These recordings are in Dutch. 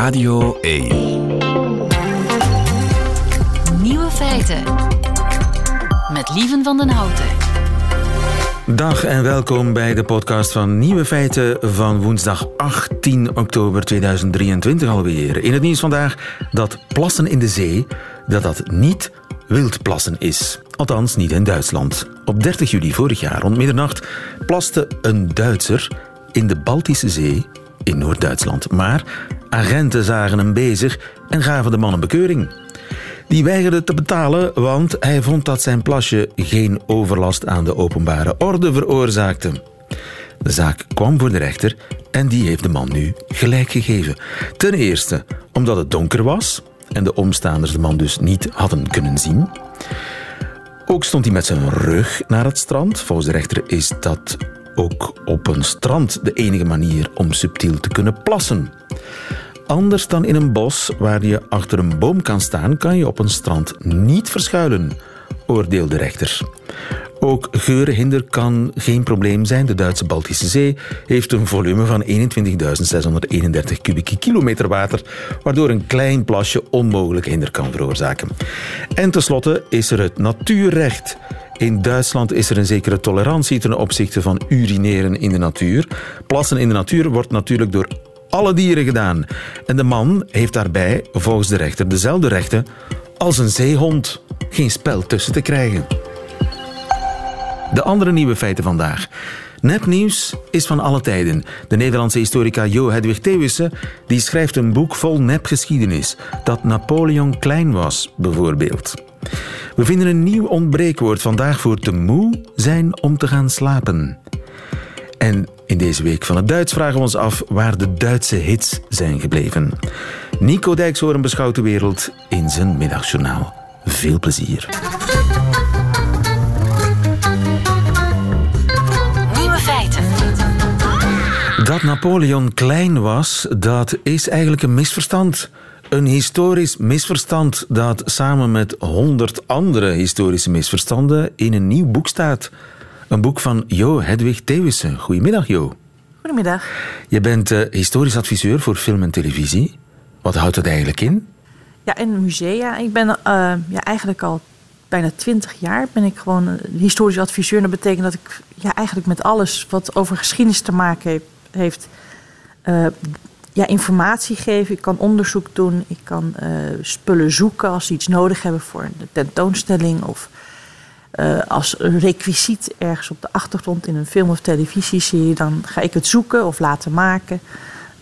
Radio 1. Nieuwe feiten. Met Lieven van den Houten. Dag en welkom bij de podcast van Nieuwe Feiten van woensdag 18 oktober 2023 alweer. In het nieuws vandaag dat plassen in de zee, dat dat niet wildplassen is. Althans, niet in Duitsland. Op 30 juli vorig jaar, rond middernacht, plaste een Duitser in de Baltische Zee in Noord-Duitsland. Maar agenten zagen hem bezig en gaven de man een bekeuring. Die weigerde te betalen, want hij vond dat zijn plasje geen overlast aan de openbare orde veroorzaakte. De zaak kwam voor de rechter en die heeft de man nu gelijk gegeven. Ten eerste omdat het donker was en de omstaanders de man dus niet hadden kunnen zien. Ook stond hij met zijn rug naar het strand. Volgens de rechter is dat ook op een strand de enige manier om subtiel te kunnen plassen. Anders dan in een bos waar je achter een boom kan staan, kan je op een strand niet verschuilen, oordeelde de rechter. Ook geurhinder kan geen probleem zijn. De Duitse Baltische Zee heeft een volume van 21.631 kubieke kilometer water, waardoor een klein plasje onmogelijk hinder kan veroorzaken. En tenslotte is er het natuurrecht. In Duitsland is er een zekere tolerantie ten opzichte van urineren in de natuur. Plassen in de natuur wordt natuurlijk door alle dieren gedaan. En de man heeft daarbij, volgens de rechter, dezelfde rechten als een zeehond. Geen spel tussen te krijgen. De andere nieuwe feiten vandaag. Nepnieuws is van alle tijden. De Nederlandse historica Jo Hedwig Thewissen die schrijft een boek vol nepgeschiedenis. Dat Napoleon klein was, bijvoorbeeld. We vinden een nieuw ontbreekwoord vandaag voor te moe zijn om te gaan slapen. En in deze week van het Duits vragen we ons af waar de Duitse hits zijn gebleven. Nico Dijkshoorn beschouwt de wereld in zijn middagjournaal. Veel plezier. Nieuwe feiten. Dat Napoleon klein was, dat is eigenlijk een misverstand. Een historisch misverstand dat samen met honderd andere historische misverstanden in een nieuw boek staat. Een boek van Jo Hedwig Thewissen. Goedemiddag, Jo. Goedemiddag. Je bent eh, historisch adviseur voor film en televisie. Wat houdt dat eigenlijk in? Ja, in musea. Ik ben eh, ja, eigenlijk al bijna twintig jaar ben ik gewoon historisch adviseur. Dat betekent dat ik ja, eigenlijk met alles wat over geschiedenis te maken heeft, heeft eh, ja, informatie geven. Ik kan onderzoek doen. Ik kan eh, spullen zoeken als ze iets nodig hebben voor een tentoonstelling. Of eh, als requisiet ergens op de achtergrond in een film of televisieserie. Dan ga ik het zoeken of laten maken.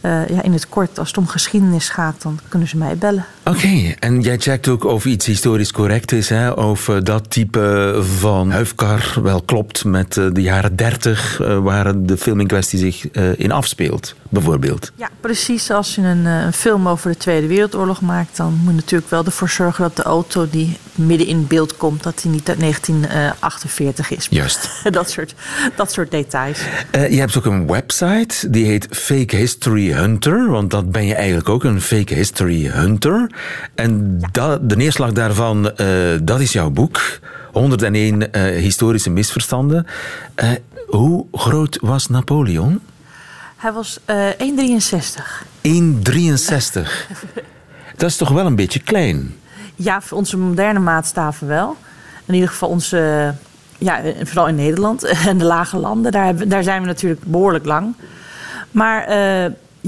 Eh, ja, in het kort, als het om geschiedenis gaat, dan kunnen ze mij bellen. Oké, en jij checkt ook of iets historisch correct is. Hè? Of eh, dat type van huifkar wel klopt met eh, de jaren 30, eh, waar de film in kwestie zich in afspeelt, bijvoorbeeld. Ja, precies. Als je een, een film over de Tweede Wereldoorlog maakt, dan moet je natuurlijk wel ervoor zorgen dat de auto die midden in beeld komt, dat die niet uit 1948 is. Juist. dat, soort, dat soort details. Je hebt ook een website, die heet Fake History Hunter, want dat ben je eigenlijk ook, een Fake History Hunter. En dat, de neerslag daarvan, eh, dat is jouw boek, 101 eh, historische misverstanden. Eh, hoe groot was Napoleon? Hij was eh 1,63. 1,63. Dat is toch wel een beetje klein? Ja, voor onze moderne maatstaven wel. In ieder geval onze, ja, vooral in Nederland en de lage landen, daar, hebben, daar zijn we natuurlijk behoorlijk lang. Maar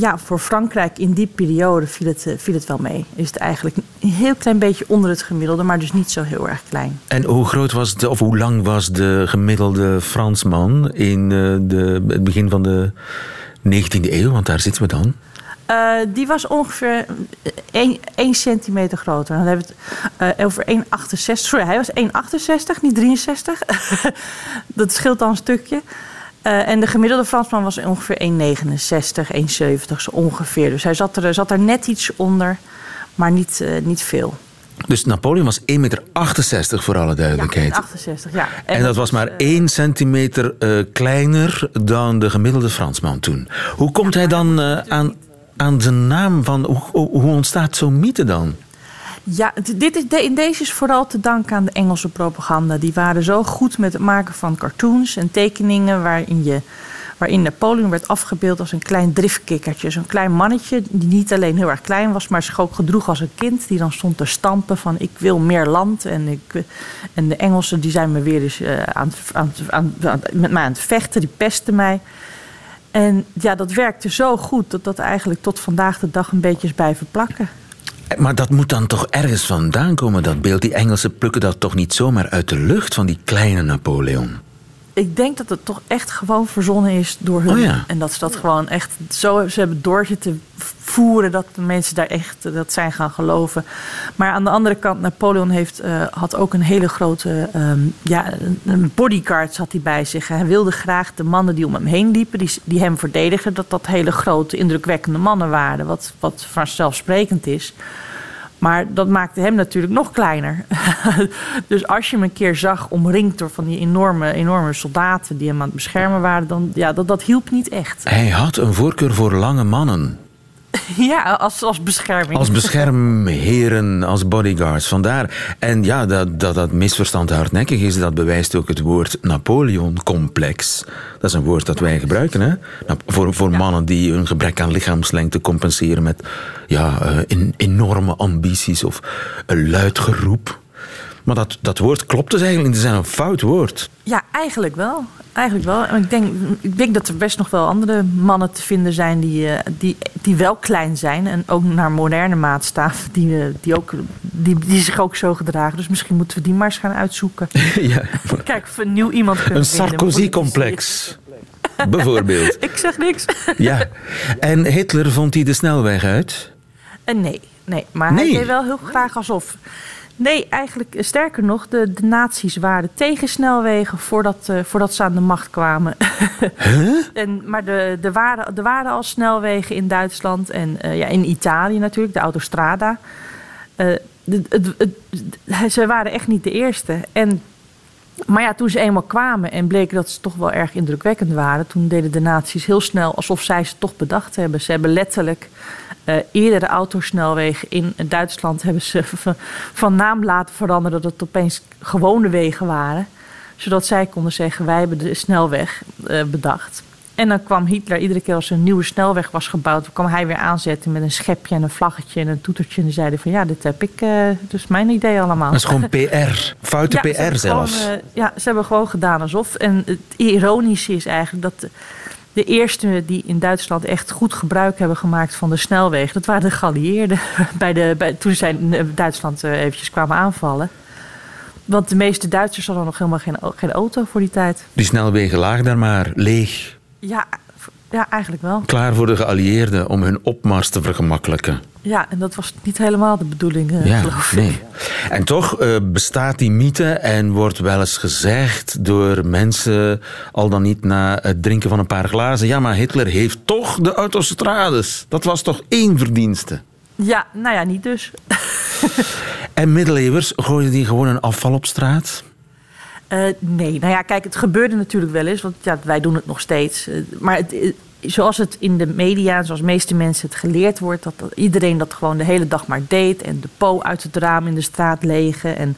ja, voor Frankrijk in die periode viel het, eh, viel het wel mee. Is het eigenlijk een heel klein beetje onder het gemiddelde, maar dus niet zo heel erg klein. En hoe groot was de, of hoe lang was de gemiddelde Fransman in eh, de, het begin van de 19e eeuw? Want daar zitten we dan. Eh, die was ongeveer 1 centimeter groter. Dan hebben we het over 1,68. Sorry, hij was 1,68, niet 63. dat scheelt dan een stukje. Eh, en de gemiddelde Fransman was ongeveer 1,69, 1,70 zo ongeveer. Dus hij zat er, zat er net iets onder, maar niet, eh, niet veel. Dus Napoleon was 1,68 meter voor alle Ja, duidelijkheid. 68, ja. En dat was maar eh, 1 centimeter kleiner dan de gemiddelde Fransman toen. Hoe komt hij dan aan, aan zijn naam van... Hoe hoe ontstaat zo'n mythe dan? Ja, dit is, de- deze is vooral te danken aan de Engelse propaganda. Die waren zo goed met het maken van cartoons en tekeningen waarin je Waarin Napoleon werd afgebeeld als een klein driftkikkertje. Zo'n klein mannetje die niet alleen heel erg klein was, maar zich ook gedroeg als een kind. Die dan stond te stampen van ik wil meer land. En, ik, en de Engelsen die zijn me weer eens uh, aan, aan, aan, met mij aan het vechten, die pesten mij. En ja, dat werkte zo goed dat dat eigenlijk tot vandaag de dag een beetje is blijven plakken. Maar dat moet dan toch ergens vandaan komen, dat beeld. Die Engelsen plukken dat toch niet zomaar uit de lucht van die kleine Napoleon? Ik denk dat het toch echt gewoon verzonnen is door hun. Oh ja. En dat ze dat gewoon echt zo ze hebben doorgezitten voeren dat de mensen daar echt dat zijn gaan geloven. Maar aan de andere kant, Napoleon heeft, uh, had ook een hele grote um, ja, een bodyguard zat hij bij zich. Hij wilde graag de mannen die om hem heen liepen, die, die hem verdedigen, dat dat hele grote, indrukwekkende mannen waren. Wat, wat vanzelfsprekend is. Maar dat maakte hem natuurlijk nog kleiner. dus als je hem een keer zag omringd door van die enorme, enorme soldaten die hem aan het beschermen waren, dan ja, dat, dat hielp niet echt. Hij had een voorkeur voor lange mannen. Ja, als, als bescherming. Als beschermheren, als bodyguards. Vandaar. En ja, dat, dat, dat misverstand hardnekkig is, dat bewijst ook het woord Napoleon-complex. Dat is een woord dat wij gebruiken, hè? Voor, voor mannen die hun gebrek aan lichaamslengte compenseren met ja, uh, enorme ambities of een luid geroep. Maar dat, dat woord klopt dus eigenlijk. Het is een fout woord. Ja, eigenlijk wel. Eigenlijk wel. En ik denk, ik denk dat er best nog wel andere mannen te vinden zijn die, uh, die, die wel klein zijn. En ook naar moderne maatstaven, die, uh, die, ook, die, die zich ook zo gedragen. Dus misschien moeten we die maar eens gaan uitzoeken. ja. Kijk, of we nieuw iemand kunnen Een Sarkozy-complex. Bijvoorbeeld. ik zeg niks. ja. En Hitler vond hij de snelweg uit? Uh, nee, nee. Maar nee. hij deed wel heel graag alsof. Nee, eigenlijk sterker nog, de, de nazi's waren tegen snelwegen voordat, uh, voordat ze aan de macht kwamen. Huh? en, maar de, de waren, er waren al snelwegen in Duitsland en uh, ja, in Italië natuurlijk, de autostrada. Uh, de, de, de, ze waren echt niet de eerste. En, maar ja, toen ze eenmaal kwamen en bleken dat ze toch wel erg indrukwekkend waren, toen deden de nazi's heel snel alsof zij ze toch bedacht hebben. Ze hebben letterlijk uh, eerdere autosnelwegen in Duitsland hebben ze van naam laten veranderen dat het opeens gewone wegen waren. Zodat zij konden zeggen, wij hebben de snelweg uh, bedacht. En dan kwam Hitler iedere keer als er een nieuwe snelweg was gebouwd, kwam hij weer aanzetten met een schepje en een vlaggetje en een toetertje. En die zeiden van ja, dit heb ik, uh, dus mijn idee allemaal. Dat is gewoon PR, foute ja, PR zelfs. Gewoon, uh, ja, ze hebben gewoon gedaan alsof. En het ironische is eigenlijk dat de eerste die in Duitsland echt goed gebruik hebben gemaakt van de snelwegen, dat waren de geallieerden. Bij de, bij, toen zij Duitsland uh, eventjes kwamen aanvallen. Want de meeste Duitsers hadden nog helemaal geen, geen auto voor die tijd. Die snelwegen lagen daar maar leeg. Ja, ja, eigenlijk wel. Klaar voor de geallieerden om hun opmars te vergemakkelijken. Ja, en dat was niet helemaal de bedoeling, uh, ja, geloof ik. Nee. En toch uh, bestaat die mythe en wordt wel eens gezegd door mensen, al dan niet na het drinken van een paar glazen, ja, maar Hitler heeft toch de autostrades. Dat was toch één verdienste? Ja, nou ja, niet dus. en middeleeuwers gooiden die gewoon een afval op straat? Uh, nee, nou ja, kijk, het gebeurde natuurlijk wel eens, want ja, wij doen het nog steeds. Uh, maar het, zoals het in de media, zoals de meeste mensen het geleerd wordt, dat, dat, iedereen dat gewoon de hele dag maar deed. En de po uit het raam in de straat legen. En,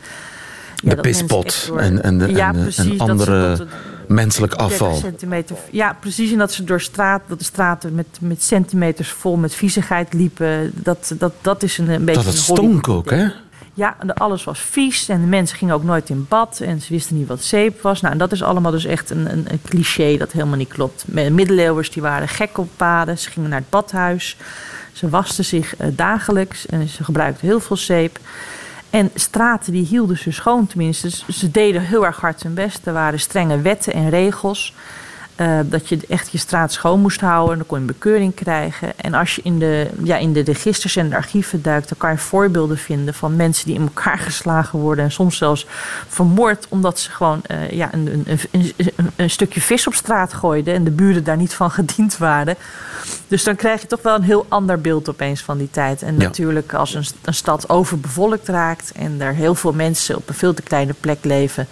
ja, de pispot door... en, en, de, ja, en, precies, en andere dat ze, dat menselijk afval. Ja, precies. En dat ze door straat, dat de straten met, met centimeters vol met viezigheid liepen. Dat, dat, dat is een, een beetje. Dat het stonk ook, hè? Ja, alles was vies en de mensen gingen ook nooit in bad en ze wisten niet wat zeep was. Nou, en dat is allemaal dus echt een, een, een cliché dat helemaal niet klopt. Middeleeuwers die waren gek op paden, ze gingen naar het badhuis, ze wasten zich uh, dagelijks en ze gebruikten heel veel zeep. En straten die hielden ze schoon tenminste. Ze deden heel erg hard hun best. Er waren strenge wetten en regels. Uh, dat je echt je straat schoon moest houden. Dan kon je een bekeuring krijgen. En als je in de, ja, in de registers en de archieven duikt, dan kan je voorbeelden vinden van mensen die in elkaar geslagen worden. En soms zelfs vermoord omdat ze gewoon uh, ja, een, een, een, een, stukje vis op straat gooiden en de buren daar niet van gediend waren. Dus dan krijg je toch wel een heel ander beeld opeens van die tijd. En ja. natuurlijk, als een, een stad overbevolkt raakt en er heel veel mensen op een veel te kleine plek leven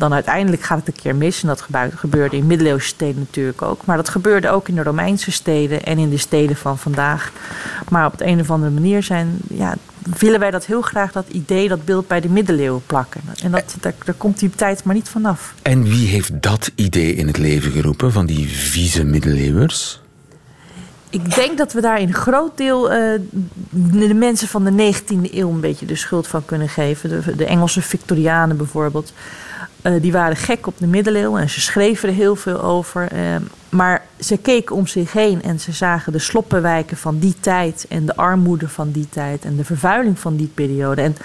dan uiteindelijk gaat het een keer mis. En dat gebeurde in middeleeuwse steden natuurlijk ook. Maar dat gebeurde ook in de Romeinse steden en in de steden van vandaag. Maar op de een of andere manier zijn, ja, willen wij dat heel graag, dat idee, dat beeld bij de middeleeuwen plakken. En dat, daar, daar komt die tijd maar niet vanaf. En wie heeft dat idee in het leven geroepen, van die vieze middeleeuwers? Ik denk dat we daar in groot deel uh, de mensen van de 19e eeuw een beetje de schuld van kunnen geven. De, de Engelse Victorianen bijvoorbeeld. Uh, die waren gek op de middeleeuwen en ze schreven er heel veel over. Uh, maar ze keken om zich heen en ze zagen de sloppenwijken van die tijd en de armoede van die tijd en de vervuiling van die periode. En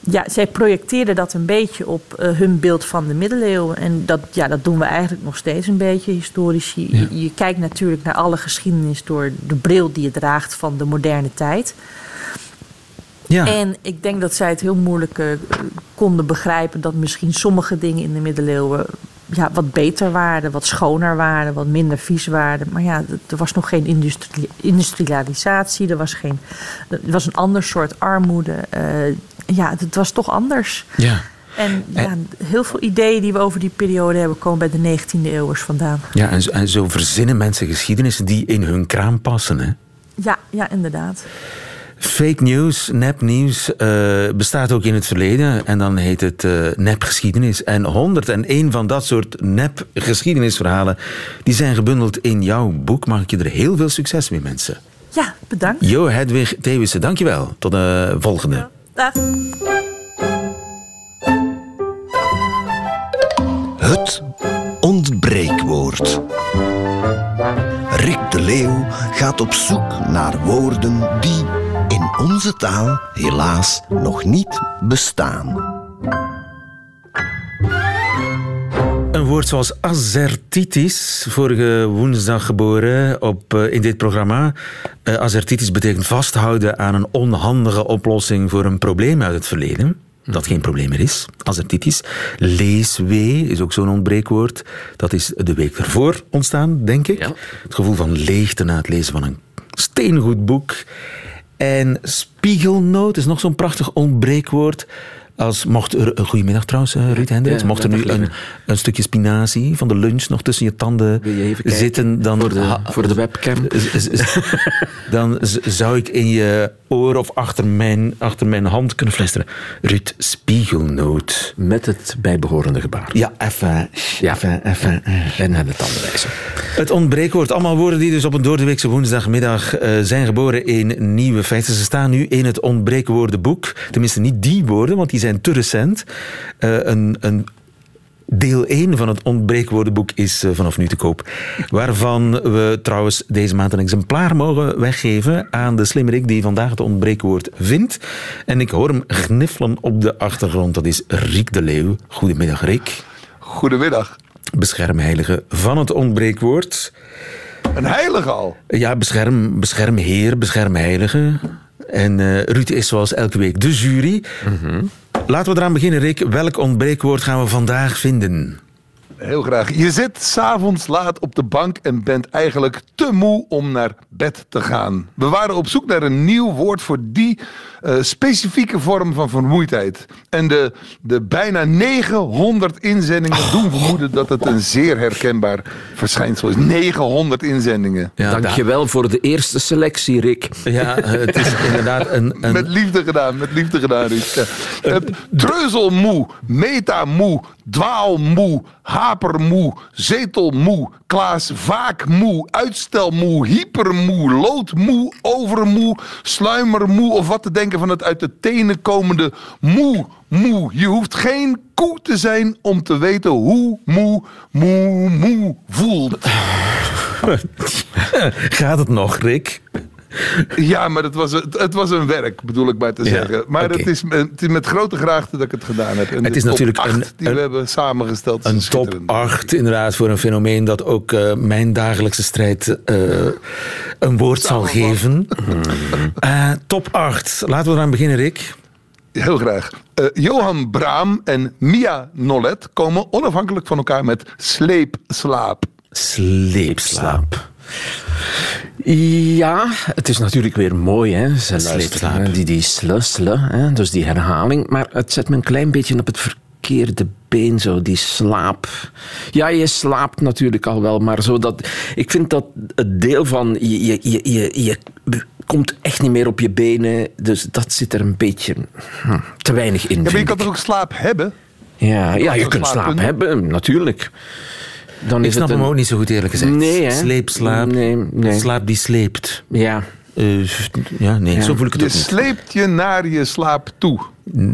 ja, zij projecteerden dat een beetje op uh, hun beeld van de middeleeuwen. En dat, ja, dat doen we eigenlijk nog steeds een beetje historisch. Je, ja. je, je, kijkt natuurlijk naar alle geschiedenis door de bril die je draagt van de moderne tijd. Ja. En ik denk dat zij het heel moeilijk uh, konden begrijpen dat misschien sommige dingen in de middeleeuwen ja, wat beter waren, wat schoner waren, wat minder vies waren. Maar ja, er was nog geen industri industrialisatie, er was, geen, er was een ander soort armoede. Uh, ja, het was toch anders. Ja. En ja, heel veel ideeën die we over die periode hebben komen bij de 19e eeuwers vandaan. Ja, en zo, en zo verzinnen mensen geschiedenissen die in hun kraam passen. Hè? Ja, ja, inderdaad. Fake news, nepnieuws, uh, bestaat ook in het verleden. En dan heet het uh, nepgeschiedenis. En 101 van dat soort nepgeschiedenisverhalen... die zijn gebundeld in jouw boek. Mag ik je er heel veel succes mee mensen. Ja, bedankt. Jo Hedwig Thewissen, dankjewel. Tot de volgende. Ja, dag. Het ontbreekwoord. Rick de Leeuw gaat op zoek naar woorden die onze taal helaas nog niet bestaan. Een woord zoals azertitis, vorige woensdag geboren op, uh, in dit programma. Uh, azertitis betekent vasthouden aan een onhandige oplossing voor een probleem uit het verleden. Dat geen probleem meer is. Azertitis. Leeswee is ook zo'n ontbreekwoord. Dat is de week ervoor ontstaan, denk ik. Ja. Het gevoel van leegte na het lezen van een steengoed boek. En spiegelnoot is nog zo'n prachtig ontbreekwoord. Als mocht er, goedemiddag trouwens, Ruud Hendricks. mocht er nu een, een, stukje spinazie van de lunch nog tussen je tanden je zitten, dan. Voor de, voor de webcam. dan zou ik in je oor of achter mijn, achter mijn hand kunnen fluisteren. Ruud, spiegelnoot. Met het bijbehorende gebaar. Ja, even. Ja, even. even. En naar de tanden wijzen. Het ontbreekwoord. Allemaal woorden die dus op een doordeweekse woensdagmiddag uh, zijn geboren in nieuwe feiten. Ze staan nu in het ontbreekwoordenboek. Tenminste, niet die woorden, want die zijn te recent. Uh, een, een Deel 1 van het ontbreekwoordenboek is uh, vanaf nu te koop. Waarvan we trouwens deze maand een exemplaar mogen weggeven aan de slimmerik die vandaag het ontbreekwoord vindt. En ik hoor hem gniffelen op de achtergrond. Dat is Riek de Leeuw. Goedemiddag, Riek. Goedemiddag. Beschermheilige van het ontbreekwoord. Een heilige al? Ja, bescherm, beschermheer, beschermheilige. En uh, Ruud is zoals elke week de jury. Mm -hmm. Laten we eraan beginnen, Rick. Welk ontbreekwoord gaan we vandaag vinden? Heel graag. Je zit s'avonds laat op de bank en bent eigenlijk te moe om naar bed te gaan. We waren op zoek naar een nieuw woord voor die uh, specifieke vorm van vermoeidheid. En de, de bijna 900 inzendingen oh. doen vermoeden dat het een zeer herkenbaar verschijnsel is. 900 inzendingen. Ja, Dankjewel voor de eerste selectie, Rick. Ja, het is inderdaad een... een... Met liefde gedaan, met liefde gedaan, Rick. Uh, treuzelmoe, metamoe, dwaalmoe, hapermoe, zetelmoe, Klaas vaakmoe, uitstelmoe, hypermoe, loodmoe, overmoe, sluimermoe of wat te denken van het uit de tenen komende moe, moe. Je hoeft geen koe te zijn om te weten hoe moe, moe, moe voelt. Gaat het nog, Rick? Ja, maar het was, het, het, was een werk, bedoel ik maar te zeggen. Maar okay. het, is, het, is, met grote graagte dat ik het gedaan heb. En het is natuurlijk een, die we hebben samengesteld. Een top 8 inderdaad voor een fenomeen dat ook uh, mijn dagelijkse strijd uh, een woord zal geven. Uh, top 8. Laten we eraan beginnen, Rick. Heel graag. Johan Braam en Mia Nollet komen onafhankelijk van elkaar met sleepslaap. Sleepslaap. Ja, het is natuurlijk weer mooi, hè. Ze luisteren, die, die sle, hè, dus die herhaling. Maar het zet me een klein beetje op het verkeerde been, zo, die slaap. Ja, je slaapt natuurlijk al wel, maar zo dat... Ik vind dat het deel van... Je, je, je, je komt echt niet meer op je benen. Dus dat zit er een beetje hm, te weinig in. Ja, maar je kan toch ook slaap hebben? ja, ja, je kunt slaap hebben, natuurlijk. Dan Ik is snap het hem ook niet zo goed eerlijk gezegd. Nee, hè? Sleepslaap. Nee, nee. Slaap die sleept. Ja, Eh, ja, nee, zo voel ik het Je ook niet. sleept je naar je slaap toe.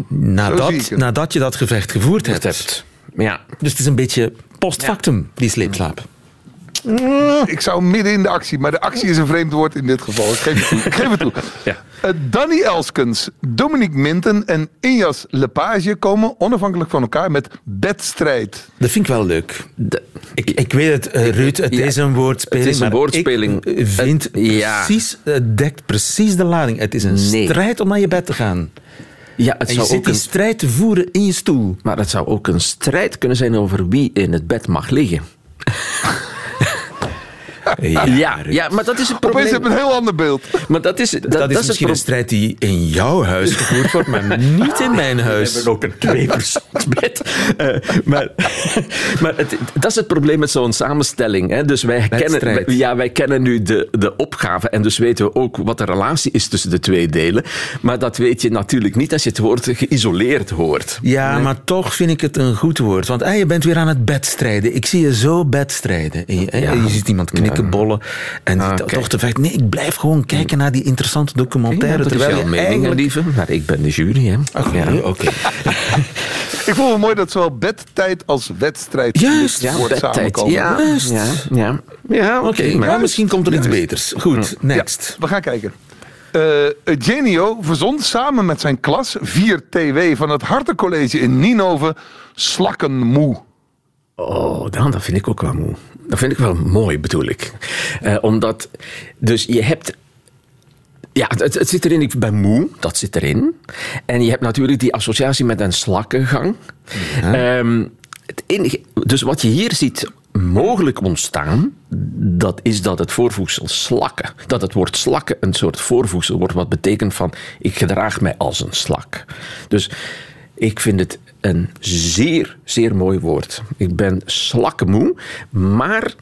Nadat, nadat je dat gevecht gevoerd hebt. Ja. Dus het is een beetje post factum, die sleepslaap. Ik zou midden in de actie, maar de actie is een vreemd woord in dit geval. Ik geef het toe. Ik geef het toe. Ja. Eh, Danny Elskens, Dominique Minten en Injas Lepage komen onafhankelijk van elkaar met bedstrijd. Dat vind ik wel leuk. De- Ik, ik weet het, eh, Ruud, het Ja, is een woordspeling. het is een woordspeling. Ik vind Het- ja. precies, het dekt precies de lading. Het is een Nee. strijd om naar je bed te gaan. Ja, het En je zou zit ook die een, strijd te voeren in je stoel. maar het zou ook een strijd kunnen zijn over wie in het bed mag liggen. Ja, ja, maar dat is het Opeens probleem. heb je een heel ander beeld. Maar dat is, dat, Dat, is misschien een strijd die in jouw huis gevoerd wordt, maar niet in mijn huis. We hebben ook een tweepersoonsbed. Eh, maar maar het, dat is het probleem met zo'n samenstelling. Hè. Dus wij kennen, wij- ja, wij kennen nu de, de opgave en dus weten we ook wat de relatie is tussen de twee delen. Maar dat weet je natuurlijk niet als je het woord geïsoleerd hoort. Ja, maar toch vind ik het een goed woord. Want eh, je bent weer aan het bedstrijden. Ik zie je zo bedstrijden. En je, Ja. je ziet iemand knikkenbollen. En Ah, toch de fact, nee, ik blijf gewoon kijken naar die interessante Ja, documentaire. is terwijl jouw je mening, eigenlijk... lieve. Maar ik ben de jury, hè. Ach, ja. oké. Ik voel het mooi dat zowel bedtijd als wedstrijd Juist, woord bedtijd. samenkomen. Ja, Juist. ja, ja. ja oké. Maar misschien komt er iets beters. Goed, next. We gaan kijken. Eh Eugenio verzond samen met zijn klas 4 TW van het Hartencollege in Ninove slakkenmoe. Oh, dan, dat vind ik ook wel moe. Dat vind ik wel mooi, bedoel ik. Eh, omdat, dus je hebt... Ja, het, het zit erin, ik ben moe, dat zit erin. En je hebt natuurlijk die associatie met een slakkengang. Ehm, het enige, dus wat je hier ziet mogelijk ontstaan, dat is dat het voorvoegsel slakken, dat het woord slakken een soort voorvoegsel wordt, wat betekent van ik gedraag mij als een slak. Dus ik vind het een zeer, zeer mooi woord. Ik ben slakkenmoe, maar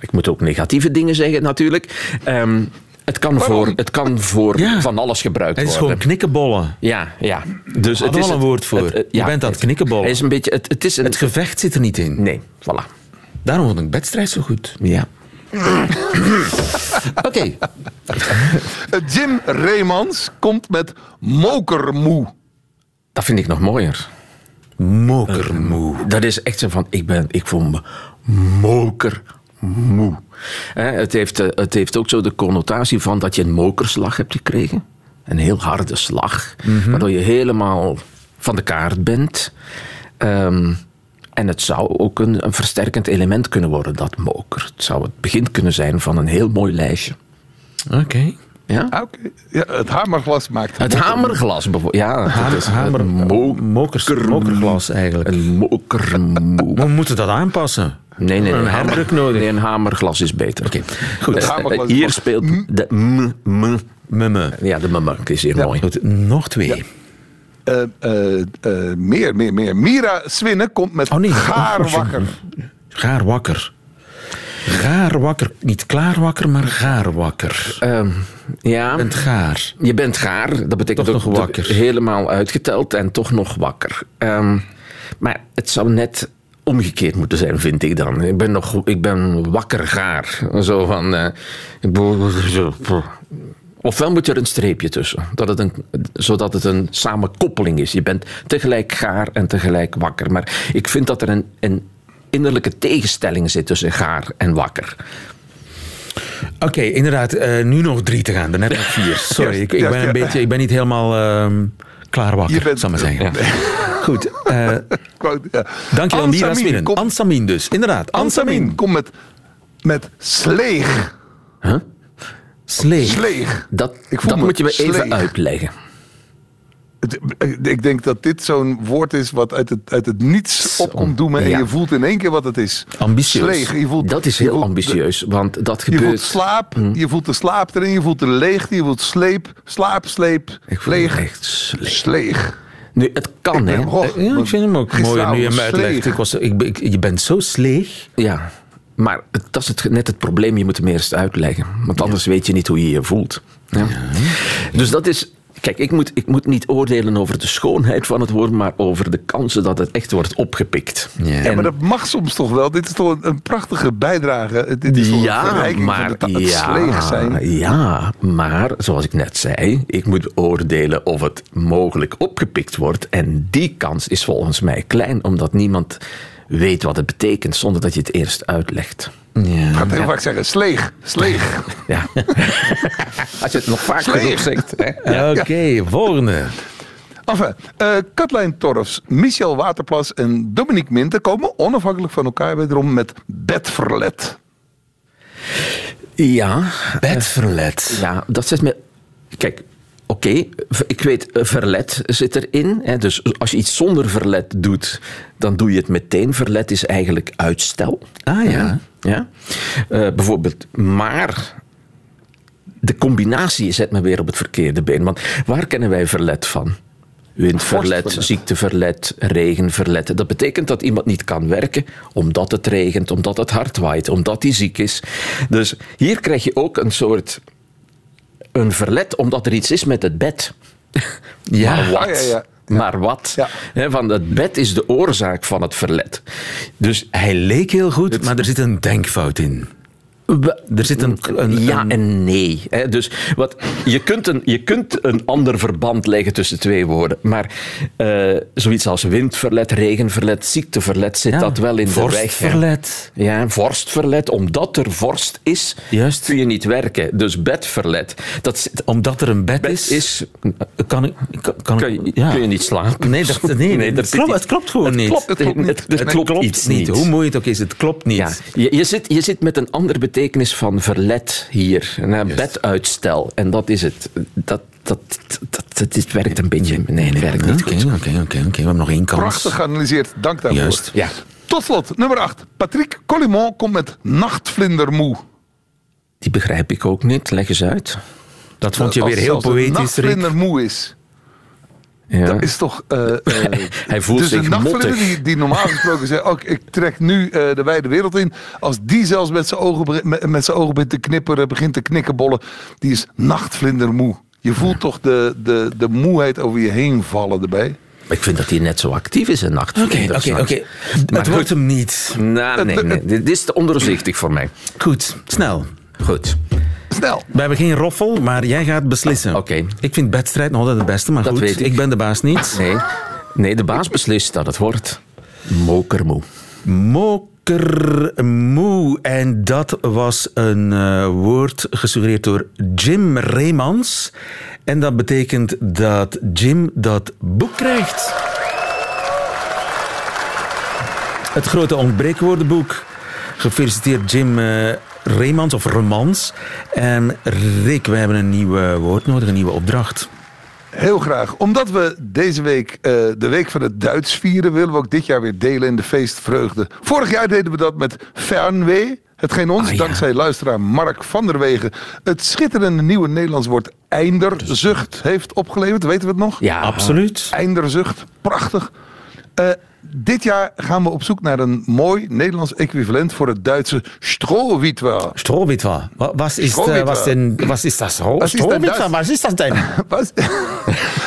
ik moet ook negatieve dingen zeggen natuurlijk. Ehm, het, kan voor, het kan voor Ja. van alles gebruikt Het is worden. gewoon knikkenbollen. Ja, ja. Dus Hadden we al een woord voor. Je bent aan het knikkenbollen. Het is een beetje... Het, het is een... Het gevecht zit er niet in. nee, voilà. Daarom vond ik bedstrijd zo goed. Ja. Oké. Eh, Jim Reemans komt met mokermoe. Dat vind ik nog mooier. Mokermoe. Dat is echt zo van, ik, ben, ik voel me mokermoe. Het, heeft, eh, het heeft ook zo de connotatie van dat je een mokerslag hebt gekregen. Een heel harde slag. Waardoor je helemaal van de kaart bent. Ehm, en het zou ook een, een versterkend element kunnen worden, dat moker. Het zou het begin kunnen zijn van een heel mooi lijstje. Oké. Ja? Ah, Oké. Ja, het hamerglas maakt Het hamerglas bijvoorbeeld. Ja, dat Hamer, is hamer, een mo- mokers, mokerglas eigenlijk. een mokermoe. We moeten dat aanpassen. Nee, nee, Een nodig. Nee, een hamerglas is beter. Oké, goed. Het hamerglas is hier speelt de m, m. Mumme. Ja, de m, het is hier mooi. Goed, nog twee. Eh, eh, eh, meer, meer, meer. Mira Swinnen komt met Oh nee. gaarwakker. Gaarwakker. Gaarwakker. Niet klaarwakker, maar gaarwakker. Ehm, ja, Je bent gaar. je bent gaar. Dat betekent Toch ook nog wakker. helemaal uitgeteld en toch nog wakker. Ehm, maar het zou net omgekeerd moeten zijn, vind ik dan. Ik ben, nog, ik ben wakker gaar. Zo van... eh, Ofwel moet er een streepje tussen, dat het een, zodat het een samenkoppeling is. Je bent tegelijk gaar en tegelijk wakker. Maar ik vind dat er een, een innerlijke tegenstelling zit tussen gaar en wakker. Oké, inderdaad. eh, nu nog drie te gaan. Daarnet nog vier. Sorry, ik, ben een beetje... Ik ben niet helemaal ehm klaar wakker, Je bent- zal ik maar zeggen. Goed. eh Quote, ja. dankjewel, Mira Ansamin Swinnen. komt- Ansamin dus, inderdaad. Ansamin komt met, met sleeg. Sleeg. Sleeg. Dat, Ik voel dat me moet je me even uitleggen. Het- Ik denk dat dit zo'n woord is wat uit het, uit het niets opkomt doemen. En Ja. je voelt in één keer wat het is. Ambitieus. Sleeg. Je voelt, Dat is je heel voelt- ambitieus, want dat Je gebeurt... voelt slaap, je voelt de slaap erin, je voelt de leegte, je voelt sleep, slaap, sleep, Ik leeg, echt sleeg. sleeg. Nu, het kan, hè. Eh, Ja, ik vind hem ook mooi nu je hem uitlegt. Ik was, ik, ik- je bent zo sleeg. Ja, maar het- dat is het, net het probleem. Je moet hem eerst uitleggen. Want anders weet je niet hoe je je voelt. Ja. Dus dat is. Kijk, ik moet, ik moet niet oordelen over de schoonheid van het woord, maar over de kansen dat het echt wordt opgepikt. Ja. Ja, maar dat mag soms toch wel. Dit is toch een, een prachtige bijdrage. Dit is toch een Ja, verrijking maar, van. Het sleeg zijn. ja, maar zoals ik net zei, ik moet oordelen of het mogelijk opgepikt wordt. En die kans is volgens mij klein, omdat niemand weet wat het betekent zonder dat je het eerst uitlegt. Ja. Ik ga het heel vaak zeggen. Sleeg. Sleeg. Ja. Als je het nog vaak genoeg zegt. Oké, volgende. Enfin, eh Katlijn Torfs, Michel Waterplas en Dominique Minten komen onafhankelijk van elkaar wederom met bedverlet. Ja, Bedverlet. Ja, dat zet me. Kijk, oké, ik weet, eh, verlet zit erin. Hè, dus als je iets zonder verlet doet, dan doe je het meteen. Verlet is eigenlijk uitstel. Ah ja. Ja? Eh, bijvoorbeeld, maar. De combinatie zet me weer op het verkeerde been. Want waar kennen wij verlet van? Windverlet, ziekteverlet, regenverlet. Dat betekent dat iemand niet kan werken omdat het regent, omdat het hard waait, omdat hij ziek is. Dus hier krijg je ook een soort een verlet omdat er iets is met het bed. Ja. Wat? Ah, ja, ja. Maar wat? Ja. Van het bed is de oorzaak van het verlet. Dus Hij leek heel goed, maar er zit een denkfout in. Er zit een... een ja een- en nee. Hè. Dus wat, je, kunt een, je kunt een ander verband leggen tussen twee woorden. Maar eh, zoiets als windverlet, regenverlet, ziekteverlet, zit ja, dat wel in de weg. vorstverlet. Ja, vorstverlet. Omdat er vorst is, Juist. kun je niet werken. Dus bedverlet. Dat zit- Omdat er een bed, bed is, is kan ik... Kan, kan kun, je, ja. kun je niet slapen. Nee, dat, nee, nee, het, klopt, het klopt gewoon het niet. Klopt, Het klopt niet. Het, klopt, iets niet. Hoe mooi het ook is, het klopt niet. Ja, je, je, zit, je zit met een andere betekenis van verlet hier. Een eh, beduitstel. En dat is het. Dat, dat, dat, dat, dit werkt een beetje. Nee, het werkt niet Oké, goed. oké, oké, oké. We hebben nog één kans. Prachtig geanalyseerd. Dank daarvoor. Juist. Ja. Tot slot, nummer 8. Patrick Collimont komt met Nachtvlindermoe. Die begrijp ik ook niet. Leg eens uit. Dat vond je Als- weer heel poëtisch, Rick. nachtvlindermoe is. Ja. Dat is toch... eh, eh, Hij voelt dus zich een nachtvlinder die, die normaal gesproken zegt... ook ik trek nu eh, de wijde wereld in. Als die zelfs met zijn ogen, met, met zijn ogen begint te knipperen... begint te knikkenbollen... die is nachtvlindermoe. Je voelt toch de, de, de moeheid over je heen vallen erbij. Ik vind dat hij net zo actief is in nacht. Oké, oké, oké. Het wordt hem niet. Nou, nee, nee. Dit is te onderzichtig voor mij. Goed, snel. Goed. Snel. We hebben geen roffel, maar jij gaat beslissen. Oké. Ik vind bedstrijd nog altijd het beste, maar Dat goed, weet ik. ben de baas niet. Nee. nee, de baas beslist dat het wordt mokermoe. Mokermoe. En dat was een eh, woord gesuggereerd door Jim Reemans. En dat betekent dat Jim dat boek krijgt. Het grote ontbreekwoordenboek. Gefeliciteerd Jim eh Reemans of Remans. En Rick, wij hebben een nieuw woord nodig, een nieuwe opdracht. Heel graag. Omdat we deze week eh, de Week van het Duits vieren... willen we ook dit jaar weer delen in de feestvreugde. Vorig jaar deden we dat met Fernweh. Hetgeen ons, Ah, ja. dankzij luisteraar Mark van der Wegen... het schitterende nieuwe Nederlands woord einderzucht heeft opgeleverd. Weten we het nog? Ja, Absoluut. Einderzucht. Prachtig. Eh, dit jaar gaan we op zoek naar een mooi Nederlands equivalent... voor het Duitse Strohwitwer. Strohwitwer. Wa- Was ist, äh, Strohwitwer. was denn, was ist das? Was ist Strohwitwer, das? was ist das denn? Was?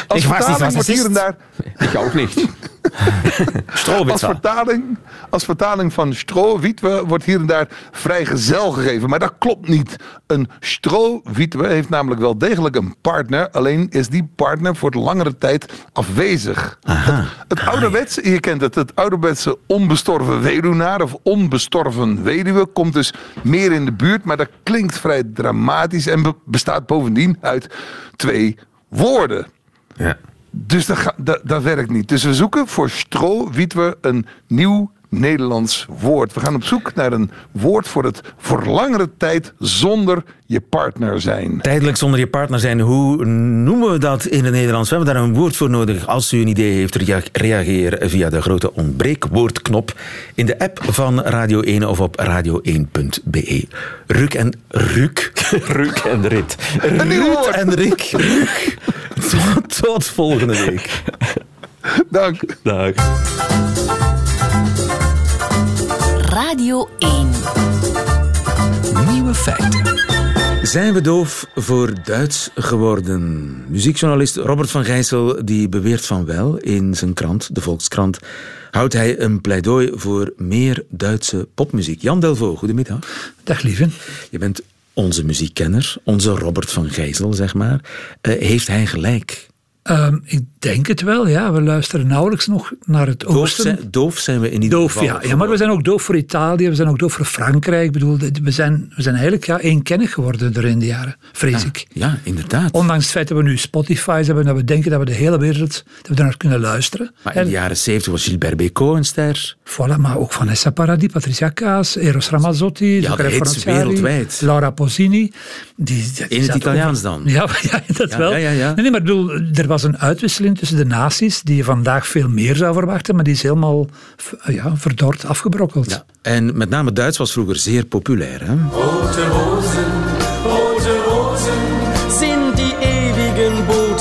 Als weiß wat is. Als vertaling, als vertaling van strohwitwe wordt hier en daar vrijgezel gegeven. Maar dat klopt niet. Een strohwitwe heeft namelijk wel degelijk een partner. Alleen is die partner voor de langere tijd afwezig. Het, het ouderwetse, je kent het, het ouderwetse onbestorven weduwnaar of onbestorven weduwe komt dus meer in de buurt. Maar dat klinkt vrij dramatisch en be- bestaat bovendien uit twee woorden. Ja. Dus dat, ga- dat, dat werkt niet. Dus we zoeken voor strohwitwe een nieuw Nederlands woord. We gaan op zoek naar een woord voor het voor langere tijd zonder je partner zijn. Tijdelijk zonder je partner zijn, hoe noemen we dat in het Nederlands? We hebben daar een woord voor nodig. Als u een idee heeft, rea- reageer via de grote ontbreekwoordknop in de app van Radio 1 of op radio1.be. Ruk en Ruk. Ruk en rit. Een nieuw woord. en. Ruk. Tot, tot volgende week. Dank. Dag. Radio 1. Nieuwe feiten. Zijn we doof voor Duits geworden? Muziekjournalist Robert van Gijssel die beweert van wel. In zijn krant, de Volkskrant, houdt hij een pleidooi voor meer Duitse popmuziek. Jan Delvaux, goedemiddag. Dag lieve. Je bent onze muziekkenner, onze Robert van Gijssel, zeg maar. Uh, heeft hij gelijk? Um, ik denk het wel, ja. We luisteren nauwelijks nog naar het doof oosten. Zijn, doof zijn we in ieder doof, geval. Ja, ja, maar we zijn ook doof voor Italië, we zijn ook doof voor Frankrijk. Ik bedoel, we zijn, we zijn eigenlijk ja, eenkennig geworden door in de jaren, vrees ja, ik. Ja, inderdaad. Ondanks het feit dat we nu Spotify hebben, dat we denken dat we de hele wereld dat we naar kunnen luisteren. Maar in de jaren zeventig was Gilbert Bécaud een ster. Voilà, maar ook Vanessa Paradis, Patricia Kaas, Eros Ramazzotti, ja, wereldwijd. Laura Pausini. Die, die in het Italiaans dan? Ja, ja dat ja, wel. Ja, ja, nee, maar bedoel, er was een uitwisseling tussen de naties die je vandaag veel meer zou verwachten, maar die is helemaal ja, verdord, afgebrokkeld. Ja. En met name Duits was vroeger zeer populair. Hè?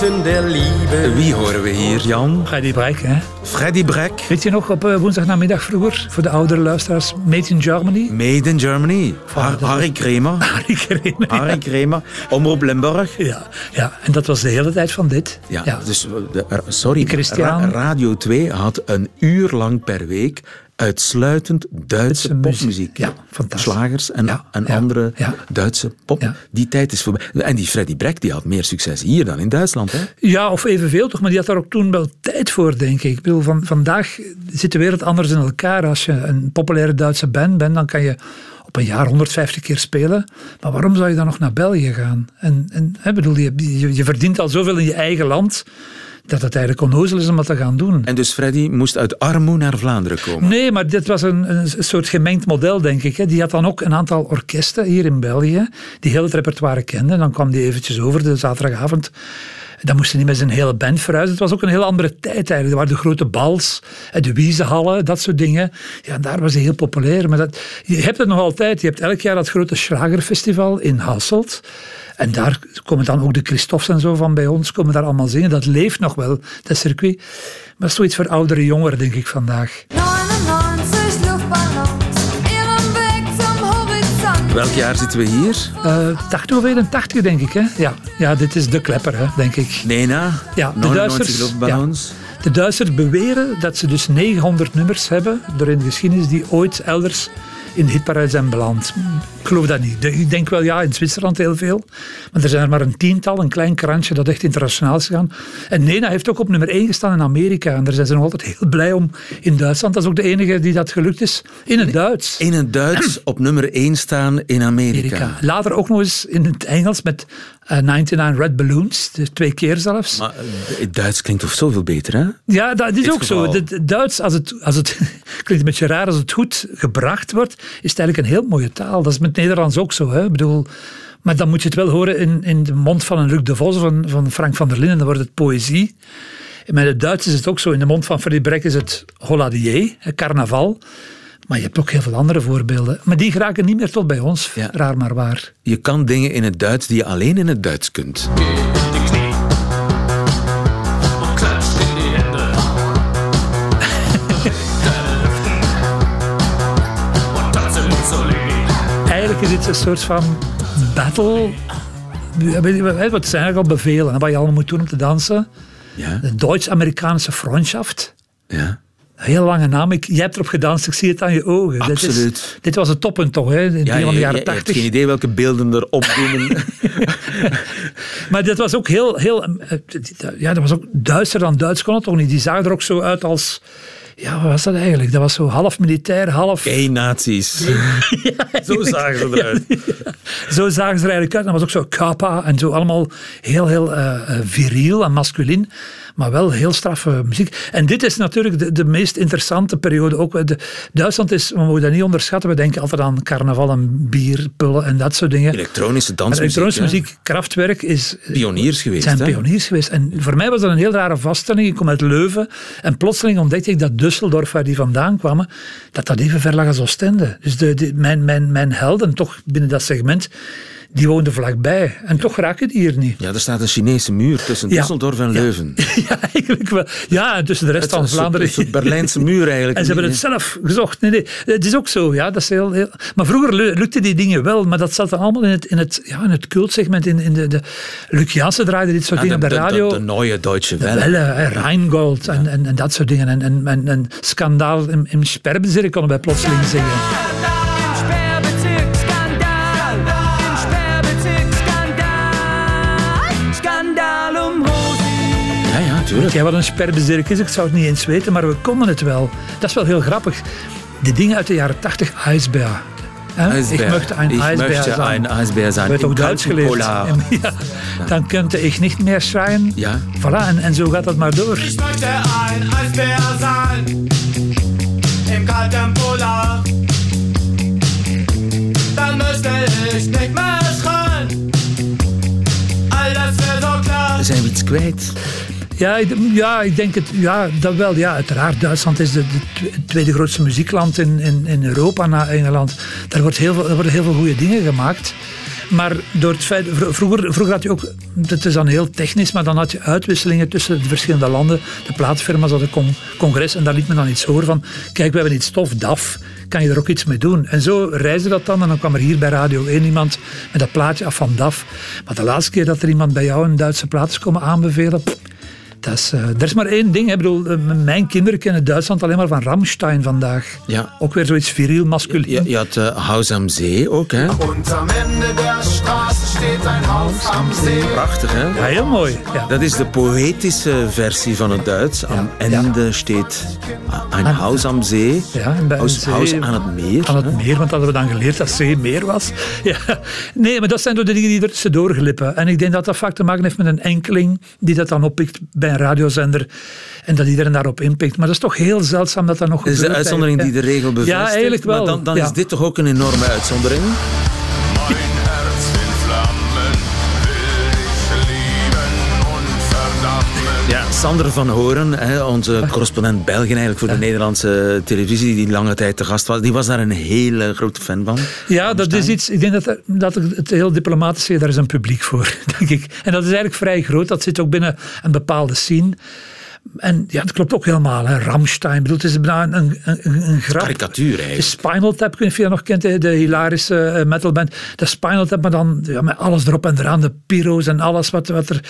Boten der liebe. Wie horen we hier, Jan? Freddy Breck, hè? Freddy Breck. Weet je nog op uh, woensdagnamiddag vroeger, voor de oudere luisteraars, Made in Germany? Made in Germany. Har Harry Kremer. Harry Kremer. Harry Kremer. Omroep Limburg. Ja, ja, en dat was de hele tijd van dit. Ja, ja. dus, de, sorry, Christian. Ra Radio 2 had een uur lang per week uitsluitend Duitse popmuziek. Ja, fantastisch. Slagers en, ja, en ja, andere ja. Duitse pop. Ja. Die tijd is voorbij. En die Freddy Breck die had meer succes hier dan in Duitsland. Hè? Ja, of evenveel toch, maar die had daar ook toen wel tijd voor, denk ik. Ik bedoel, van, vandaag zit de wereld anders in elkaar. Als je een populaire Duitse band bent, dan kan je op een jaar 150 keer spelen. Maar waarom zou je dan nog naar België gaan? En, en hè, bedoel, je, je, je verdient al zoveel in je eigen land dat het eigenlijk onnozel is om dat te gaan doen. En dus Freddy moest uit armoe naar Vlaanderen komen? Nee, maar dit was een, een soort gemengd model, denk ik. Die had dan ook een aantal orkesten hier in België, die heel het repertoire kenden. Dan kwam die eventjes over de zaterdagavond. Dan moest hij niet met zijn hele band verhuizen. Het was ook een heel andere tijd eigenlijk. Er waren de grote bals, de wiezenhallen, dat soort dingen. Ja, daar was hij heel populair. Maar dat, je hebt het nog altijd. Je hebt elk jaar dat grote Schlagerfestival in Hasselt. En daar komen dan ook de Christoffs en zo van bij ons, komen daar allemaal zingen. Dat leeft nog wel, dat circuit. Maar dat is zoiets voor oudere jongeren, denk ik, vandaag. 99 luchtballons, ihren Weg zum Horizont. Welk jaar zitten we hier? Uh, 80 of 81, denk ik. Hè? Ja. ja, dit is de klepper, hè, denk ik. Nena, ja, de 99 Duitsers. Ja. De Duitsers beweren dat ze dus 900 nummers hebben door in de geschiedenis die ooit elders in de hitparade zijn beland. Ik geloof dat niet. Ik denk wel, ja, in Zwitserland heel veel. Maar er zijn er maar een tiental, een klein krantje dat echt internationaal is gegaan. En Nena heeft ook op nummer 1 gestaan in Amerika. En daar zijn ze nog altijd heel blij om in Duitsland. Dat is ook de enige die dat gelukt is. In het Duits. In het Duits op nummer 1 staan in Amerika. Amerika. Later ook nog eens in het Engels met uh, 99 Red Balloons. Dus twee keer zelfs. Maar het Duits klinkt toch zoveel beter, hè? Ja, dat is ook zo. Het Duits, als het, als het klinkt een beetje raar, als het goed gebracht wordt, is het eigenlijk een heel mooie taal. Dat is met Nederlands ook zo. Hè? Ik bedoel, maar dan moet je het wel horen in, in de mond van een Luc de Vos van, van Frank van der Linden. Dan wordt het poëzie. En met het Duits is het ook zo. In de mond van Freddy Breck is het holladier, carnaval. Maar je hebt ook heel veel andere voorbeelden. Maar die geraken niet meer tot bij ons. Ja. Raar maar waar. Je kan dingen in het Duits die je alleen in het Duits kunt. Dit een soort van battle. Wat zijn eigenlijk al bevelen, wat je allemaal moet doen om te dansen. Ja. De Duits-Amerikaanse Freundschaft. Ja. Heel lange naam. Ik, jij hebt erop gedanst, ik zie het aan je ogen. Absoluut. Dit, is, dit was het toppunt toch, hè? In ja, van de jaren je, 80. hebt geen idee welke beelden er opdoemen. maar dit was ook heel, heel... Ja, dat was ook Duitser dan Duits kon het toch niet. Die zagen er ook zo uit als... Ja, wat was dat eigenlijk? Dat was zo half militair, half... Geen nazi's. ja, zo zagen ze eruit. Ja. Zo zagen ze er eigenlijk uit. Dat was ook zo kappa en zo allemaal heel, heel uh, viriel en masculin. Maar wel heel straffe muziek. En dit is natuurlijk de, de meest interessante periode. Ook de, Duitsland is, we mogen dat niet onderschatten. We denken altijd aan carnaval en bier, pullen en dat soort dingen. Elektronische dansmuziek. Elektronische muziek, kraftwerk is... Pioniers geweest. zijn hè? pioniers geweest. En voor mij was dat een heel rare vaststelling. Ik kom uit Leuven. En plotseling ontdekte ik dat Düsseldorf, waar die vandaan kwamen, dat dat even ver lag als Oostende. Dus de, de, mijn, mijn, mijn helden, toch binnen dat segment die woonden vlakbij. En toch raak je die hier niet. Ja, er staat een Chinese muur tussen Ja. Düsseldorf en Leuven. Ja, eigenlijk wel. Ja, en tussen de rest Het van is een soort- Vlaanderen. een soort Berlijnse muur eigenlijk. En ze hebben het zelf gezocht. Nee, nee, het is ook zo. Ja, dat is heel, heel... Maar vroeger lu- lukte die dingen wel, maar dat zat dan allemaal in het, in het, ja, in het cultsegment. In, in de, de, Luc Jansen draaide dit soort Ja, dingen op de radio. De, Neue Deutsche De Welle. Welle, hè, Rheingold en, en, en dat soort dingen. En, en, en, en schandaal in, in Sperbezirik konden wij plotseling zeggen. Rosi. Ja, wat een sperbezirik is, ik zou het niet eens weten, maar we konden het wel. Dat is wel heel grappig. Die dingen uit de jaren 80, ijsbeer. Ik möchte ein Ich Eisbär möchte sein. ein Eisbär sein. Duits kalten geleerd. Polar. Ja. Dan könnte ik niet meer schreien. Ja. Voilà, en, en zo gaat dat maar door. Ich möchte ein Eisbär sein im kalten Polar. Dann müsste ich nicht mehr schreien. Alles wäre so klar. Zijn we iets kwijt? Ja, ik, ja, ik denk het. Ja, dat wel. Ja, uiteraard. Duitsland is het tweede grootste muziekland in, in, in Europa na Engeland. Daar, wordt heel veel, worden heel veel goede dingen gemaakt. Maar door het feit, vro- vroeger, vroeger had je ook, het is dan heel technisch, maar dan had je uitwisselingen tussen de verschillende landen. De plaatfirma's hadden con- congres en daar liet men dan iets horen van, kijk, we hebben iets tof, DAF, kan je er ook iets mee doen? En zo reisde dat dan en dan kwam er hier bij Radio 1 iemand met dat plaatje af van DAF. Maar de laatste keer dat er iemand bij jou een Duitse plaat is komen aanbevelen, dat is, eh, er is maar één ding. hè. Ik bedoel, eh, mijn kinderen kennen Duitsland alleen maar van Ramstein vandaag. Ja. Ook weer zoiets viriel, masculin. Je, je had eh, Huis am Zee ook, hè? Und am Ende der Straße steht ein Haus am See. Prachtig, hè? Ja, heel mooi. Ja. Dat is de poëtische versie van het Duits. Am Ende steht een Haus am Zee. Ja, en bij Haus, een zee- Haus aan het meer. Aan het hè? meer, want dat hadden we dan geleerd dat zee meer was. Ja. Nee, maar dat zijn door de dingen die er tussendoor glippen. En ik denk dat dat vaak te maken heeft met een enkeling die dat dan oppikt bij een radiozender en dat iedereen daarop inpikt. Maar dat is toch heel zeldzaam dat dat nog Dat is de gebeurt uitzondering die de regel bevestigt. Ja, eigenlijk wel. Maar dan, dan Ja. is dit toch ook een enorme uitzondering? Sander van Horen, hè, onze correspondent België eigenlijk voor de Nederlandse televisie, die lange tijd te gast was, die was daar een hele grote fan van. Ja, dat is iets. Ik denk dat, er- dat het heel diplomatisch zeg, daar is een publiek voor, denk ik. En dat is eigenlijk vrij groot. Dat zit ook binnen een bepaalde scene. En ja, dat klopt ook helemaal. Hè. Ramstein, bedoel, het is bijna een, een, een, een grap. Karikatuur De eigenlijk. Spinal Tap, ik weet niet of je dat nog kent, de hilarische eh, metalband. De Spinal Tap, maar dan ja, met alles erop en eraan, de pyro's en alles wat, wat er...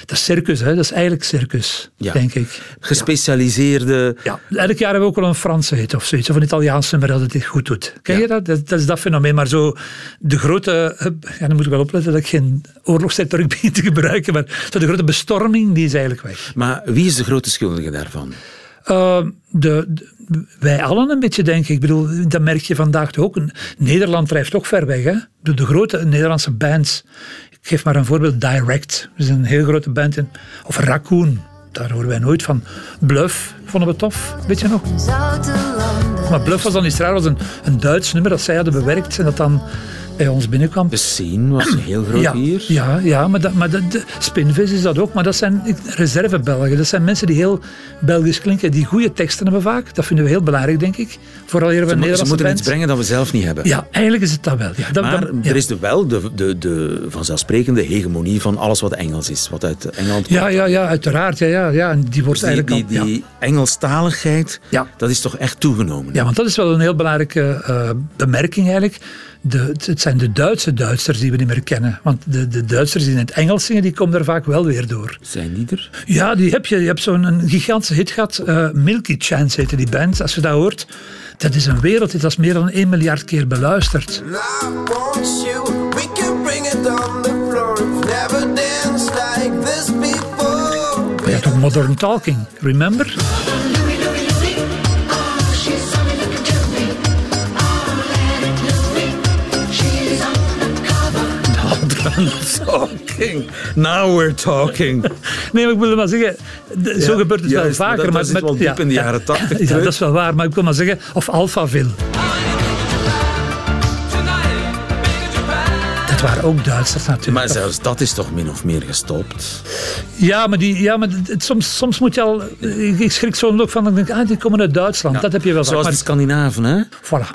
Dat is circus, hè. dat is eigenlijk circus, Ja. denk ik. Gespecialiseerde. Ja, elk jaar hebben we ook wel een Franse hit of zoiets, of een Italiaanse nummer dat het goed doet. Ken je dat? dat? Dat is dat fenomeen. Maar zo de grote, ja, dan moet ik wel opletten dat ik geen oorlogsretoriek begin te gebruiken, maar zo de grote bestorming, die is eigenlijk weg. Maar wie is de grote schuldige daarvan? Uh, de, de- wij allen een beetje, denk ik. Ik bedoel, dat merk je vandaag toch ook. Nederland drijft ook ver weg. Hè? De, de grote Nederlandse bands. Ik geef maar een voorbeeld. Direct. Dat is een heel grote band. In, of Raccoon. Daar horen wij nooit van. Bluff vonden we tof. Weet je nog? Maar Bluff was dan iets raar. was een, een Duits nummer dat zij hadden bewerkt. En dat dan bij ons binnenkwam. De scene was heel groot Ja, hier. ja, ja, maar, dat, maar dat, de, Spinvis is dat ook. Maar dat zijn reserve-Belgen. Dat zijn mensen die heel Belgisch klinken. Die goede teksten hebben vaak. Dat vinden we heel belangrijk, denk ik. Vooral hier Ze, mo- ze Nederlandse moeten bands. iets brengen dat we zelf niet hebben. Ja, eigenlijk is het dat wel. Ja, dat, Maar ja. er is de, wel de, de, de vanzelfsprekende hegemonie van alles wat Engels is. Wat uit Engeland komt. ja, ja, ja, uiteraard. Ja, ja, ja. En die wordt Dus die, eigenlijk die, al- die Engelstaligheid, Ja. dat is toch echt toegenomen. Ja, want dat is wel een heel belangrijke eh, bemerking eigenlijk. De, het- zijn de Duitse Duitsers die we niet meer kennen. Want de, de Duitsers die in het Engels zingen, die komen er vaak wel weer door. Zijn die er? Ja, die heb je. Je hebt zo'n een gigantische hit gehad. eh, Milky Chance heette die band. Als je dat hoort, dat is een wereldhit. Dat is meer dan 1 miljard keer beluisterd. I want you. We can bring it on the floor. We've never danced like this before. Je hebt ook Modern Talking, remember? Talking. Now we're talking. Nee, maar ik wil maar zeggen, de- zo Ja, gebeurt het juist, wel maar vaker. dat- dat zit wel diep in de jaren 80 Ja, terug. dat is wel waar, maar ik wil maar zeggen, of Alphaville. Dat waren ook Duitsers natuurlijk. Maar zelfs dat is toch min of meer gestopt. Ja, maar, die, ja, maar het- soms, soms moet je al... Ik ik schrik zo'n ook van, ik denk, ah, die komen uit Duitsland. Dat heb je wel. Zoals de Maar, Scandinaven, hè? voilà.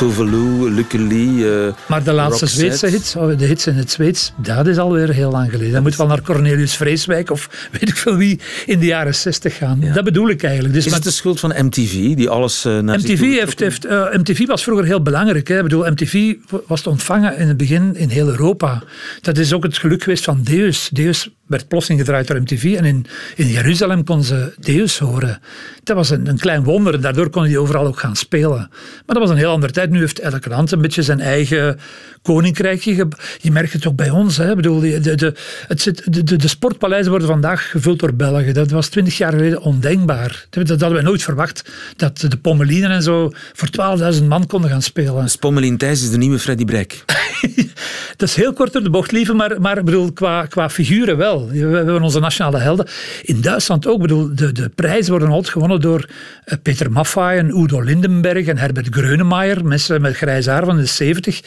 Tovelou, Lucky Lee. eh, Maar de laatste. Zweedse hits, oh, de hits in het Zweeds, dat is alweer heel lang geleden. Dat moet wel naar Cornelius Vreeswijk of weet ik veel wie in de jaren 60 gaan. Dat bedoel ik eigenlijk. Dus Is het de schuld van MTV, die alles eh, naar MTV, heeft, heeft, eh, MTV was vroeger heel belangrijk. Hè. Ik bedoel, MTV was te ontvangen in het begin in heel Europa. Dat is ook het geluk geweest van Deus. Deus werd plotseling gedraaid door MTV en in, in Jeruzalem kon ze Deus horen. Dat was een, een klein wonder en daardoor kon hij overal ook gaan spelen. Maar dat was een heel andere tijd. Nu heeft elk land een beetje zijn eigen koninkrijkje. Je merkt het ook bij ons. Hè. Ik bedoel, de, de, het zit, de, de, de sportpaleizen worden vandaag gevuld door Belgen. Dat was twintig jaar geleden ondenkbaar. Dat, dat hadden we nooit verwacht. Dat de Pommelinen en zo voor 12.000 man konden gaan spelen. Dus Pommelien Thijs is de nieuwe Freddy Brek. Dat is heel kort door de bocht, lieve, maar, maar bedoel, qua, qua figuren wel. We hebben onze nationale helden. In Duitsland ook. Bedoel, de, de prijzen worden altijd gewonnen door eh, Peter Maffay en Udo Lindenberg en Herbert Grönemeyer. Mensen met grijs haar van de 70.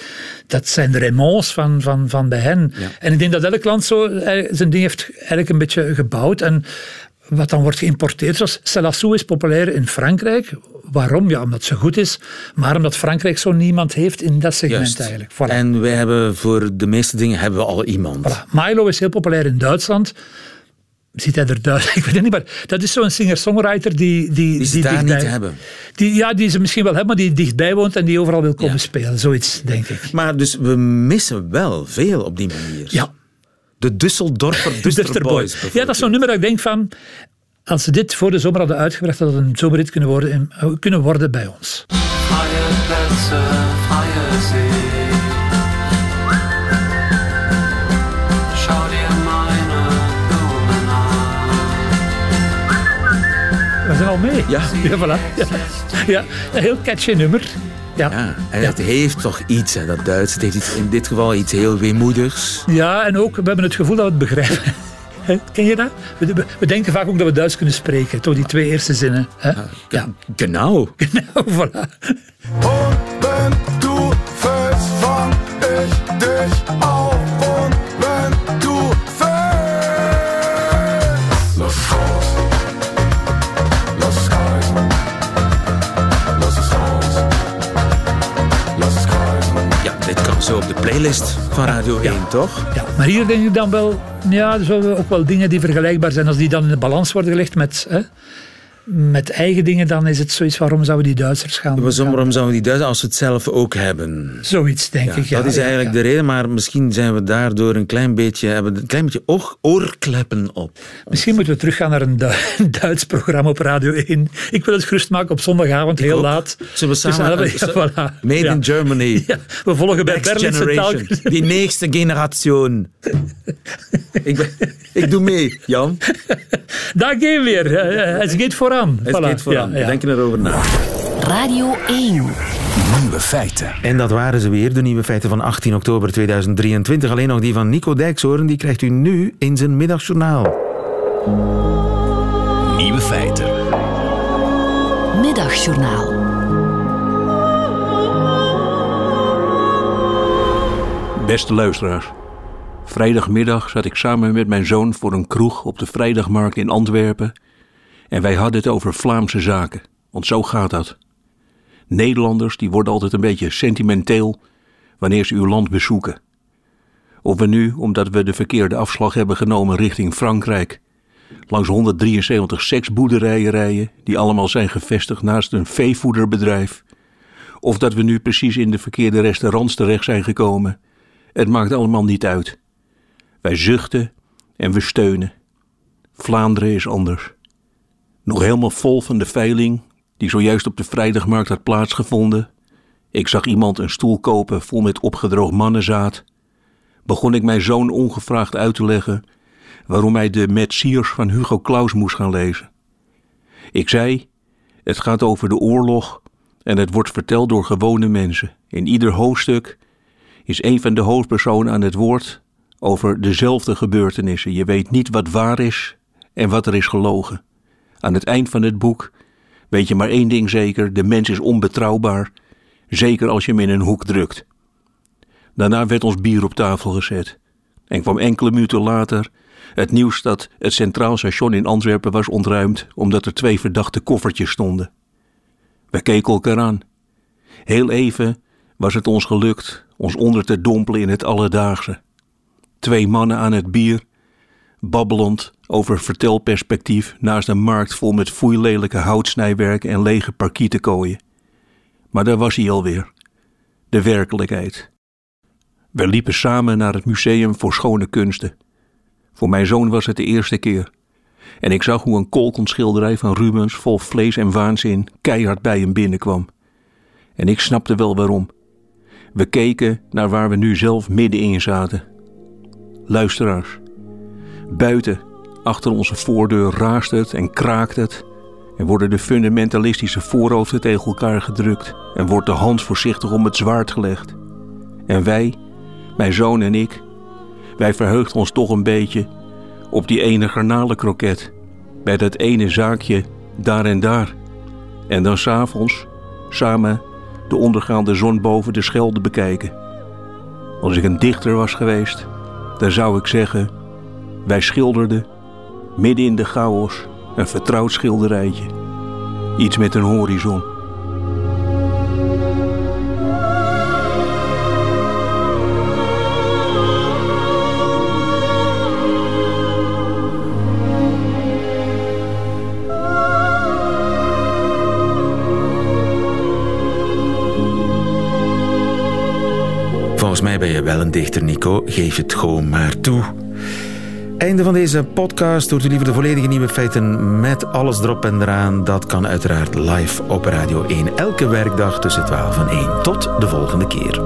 Dat zijn de Raymonds van, van, van bij hen. En ik denk dat elk land zo eh, zijn ding heeft eigenlijk een beetje gebouwd. En wat dan wordt geïmporteerd, zoals Celassou is populair in Frankrijk. Waarom? Ja, omdat ze goed is, maar omdat Frankrijk zo niemand heeft in dat segment Juist. eigenlijk. Voilà. En wij hebben voor de meeste dingen hebben we al iemand. Voilà. Milo is heel populair in Duitsland. Ziet hij er Duits? Ik weet het niet, maar dat is zo'n singer-songwriter die... Die, Die ze daar dichtbij- niet hebben. Die, ja, die ze misschien wel hebben, maar die dichtbij woont en die overal wil komen spelen. Zoiets, denk ik. Maar dus we missen wel veel op die manier. Ja. De Düsseldorfer Duster Duster Boys. Boys. Ja, dat is zo'n nummer dat ik denk van... Als ze dit voor de zomer hadden uitgebracht, had het een zomerhit kunnen worden, in- kunnen worden bij ons. Freie Plätze, freie See. Schau dir meine Blumen. We zijn al mee. Ja. Ja, voilà. Ja, ja een heel catchy nummer. Ja. Ja, en het heeft toch iets, hè, dat Duits. Het heeft iets, in dit geval iets heel weemoedigs. Ja, en ook, we hebben het gevoel dat we het begrijpen. Hè, Ken je dat? We, we- we denken vaak ook dat we Duits kunnen spreken. Toch die twee eerste zinnen. Hè? Ja. Genau. Nou, voilà. Wenn du fällst, fang ich dich playlist van Radio 1, toch? Ja, maar hier denk ik dan wel, ja, er zullen ook wel dingen die vergelijkbaar zijn. Als die dan in de balans worden gelegd met, hè, met eigen dingen, dan is het zoiets, waarom zouden die Duitsers gaan? Waarom, waarom zouden we die Duitsers als we het zelf ook hebben? Zoiets, denk Ja, ik. Ja, dat is eigenlijk ja. de reden, maar misschien zijn we daardoor een klein beetje, hebben een klein beetje oor, oorkleppen op. Misschien moeten we teruggaan naar een, Du- een Duits programma op Radio 1. Ik wil het gerust maken op zondagavond, heel laat. Zullen we samen... Elf- ja, voilà. Made in Germany. We volgen bij Next taal. generation. Die nächste generation. ik, ben- ik doe mee, Jan. Daar gaan we weer. Het gaat vooraan. Het Voilà. vooraan. Ja, ja. We denken erover na. Radio 1. Nieuwe feiten. En dat waren ze weer, de nieuwe feiten van 18 oktober 2023. Alleen nog die van Nico Dijkshoorn, die krijgt u nu in zijn middagjournaal. Nieuwe feiten. Middagjournaal. Beste luisteraars. Vrijdagmiddag zat ik samen met mijn zoon voor een kroeg op de Vrijdagmarkt in Antwerpen. En wij hadden het over Vlaamse zaken, want zo gaat dat. Nederlanders die worden altijd een beetje sentimenteel wanneer ze uw land bezoeken. Of we nu, omdat we de verkeerde afslag hebben genomen richting Frankrijk, langs 173 seksboerderijen rijden die allemaal zijn gevestigd naast een veevoederbedrijf. Of dat we nu precies in de verkeerde restaurants terecht zijn gekomen. Het maakt allemaal niet uit. Wij zuchten en we steunen. Vlaanderen is anders. Nog helemaal vol van de veiling die zojuist op de vrijdagmarkt had plaatsgevonden. Ik zag iemand een stoel kopen vol met opgedroogd mannenzaad. Begon ik mijn zoon ongevraagd uit te leggen waarom hij de Metsiers van Hugo Claus moest gaan lezen. Ik zei: Het gaat over de oorlog en het wordt verteld door gewone mensen. In ieder hoofdstuk is een van de hoofdpersonen aan het woord over dezelfde gebeurtenissen. Je weet niet wat waar is en wat er is gelogen. Aan het eind van het boek weet je maar één ding zeker: de mens is onbetrouwbaar, zeker als je hem in een hoek drukt. Daarna werd ons bier op tafel gezet. En kwam enkele minuten later het nieuws dat het Centraal Station in Antwerpen was ontruimd omdat er twee verdachte koffertjes stonden. We keken elkaar aan. Heel even was het ons gelukt ons onder te dompelen in het alledaagse. Twee mannen aan het bier, babbelend over vertelperspectief naast een markt vol met foeilelijke houtsnijwerken en lege parkietenkooien. Maar daar was hij alweer, de werkelijkheid. We liepen samen naar het Museum voor Schone Kunsten. Voor mijn zoon was het de eerste keer. En ik zag hoe een kolkonschilderij van Rubens vol vlees en waanzin keihard bij hem binnenkwam. En ik snapte wel waarom. We keken naar waar we nu zelf middenin zaten. Luisteraars. Buiten, achter onze voordeur, raast het en kraakt het. En worden de fundamentalistische voorhoofden tegen elkaar gedrukt. En wordt de hand voorzichtig om het zwaard gelegd. En wij, mijn zoon en ik, wij verheugden ons toch een beetje op die ene garnalenkroket. Bij dat ene zaakje daar en daar. En dan s'avonds samen de ondergaande zon boven de Schelde bekijken. Als ik een dichter was geweest, dan zou ik zeggen: wij schilderden midden in de chaos een vertrouwd schilderijtje. Iets met een horizon. Volgens mij ben je wel een dichter, Nico. Geef het gewoon maar toe. Einde van deze podcast. Hoort u liever de volledige nieuwe feiten met alles erop en eraan? Dat kan uiteraard live op Radio 1. Elke werkdag tussen 12 en 1. Tot de volgende keer.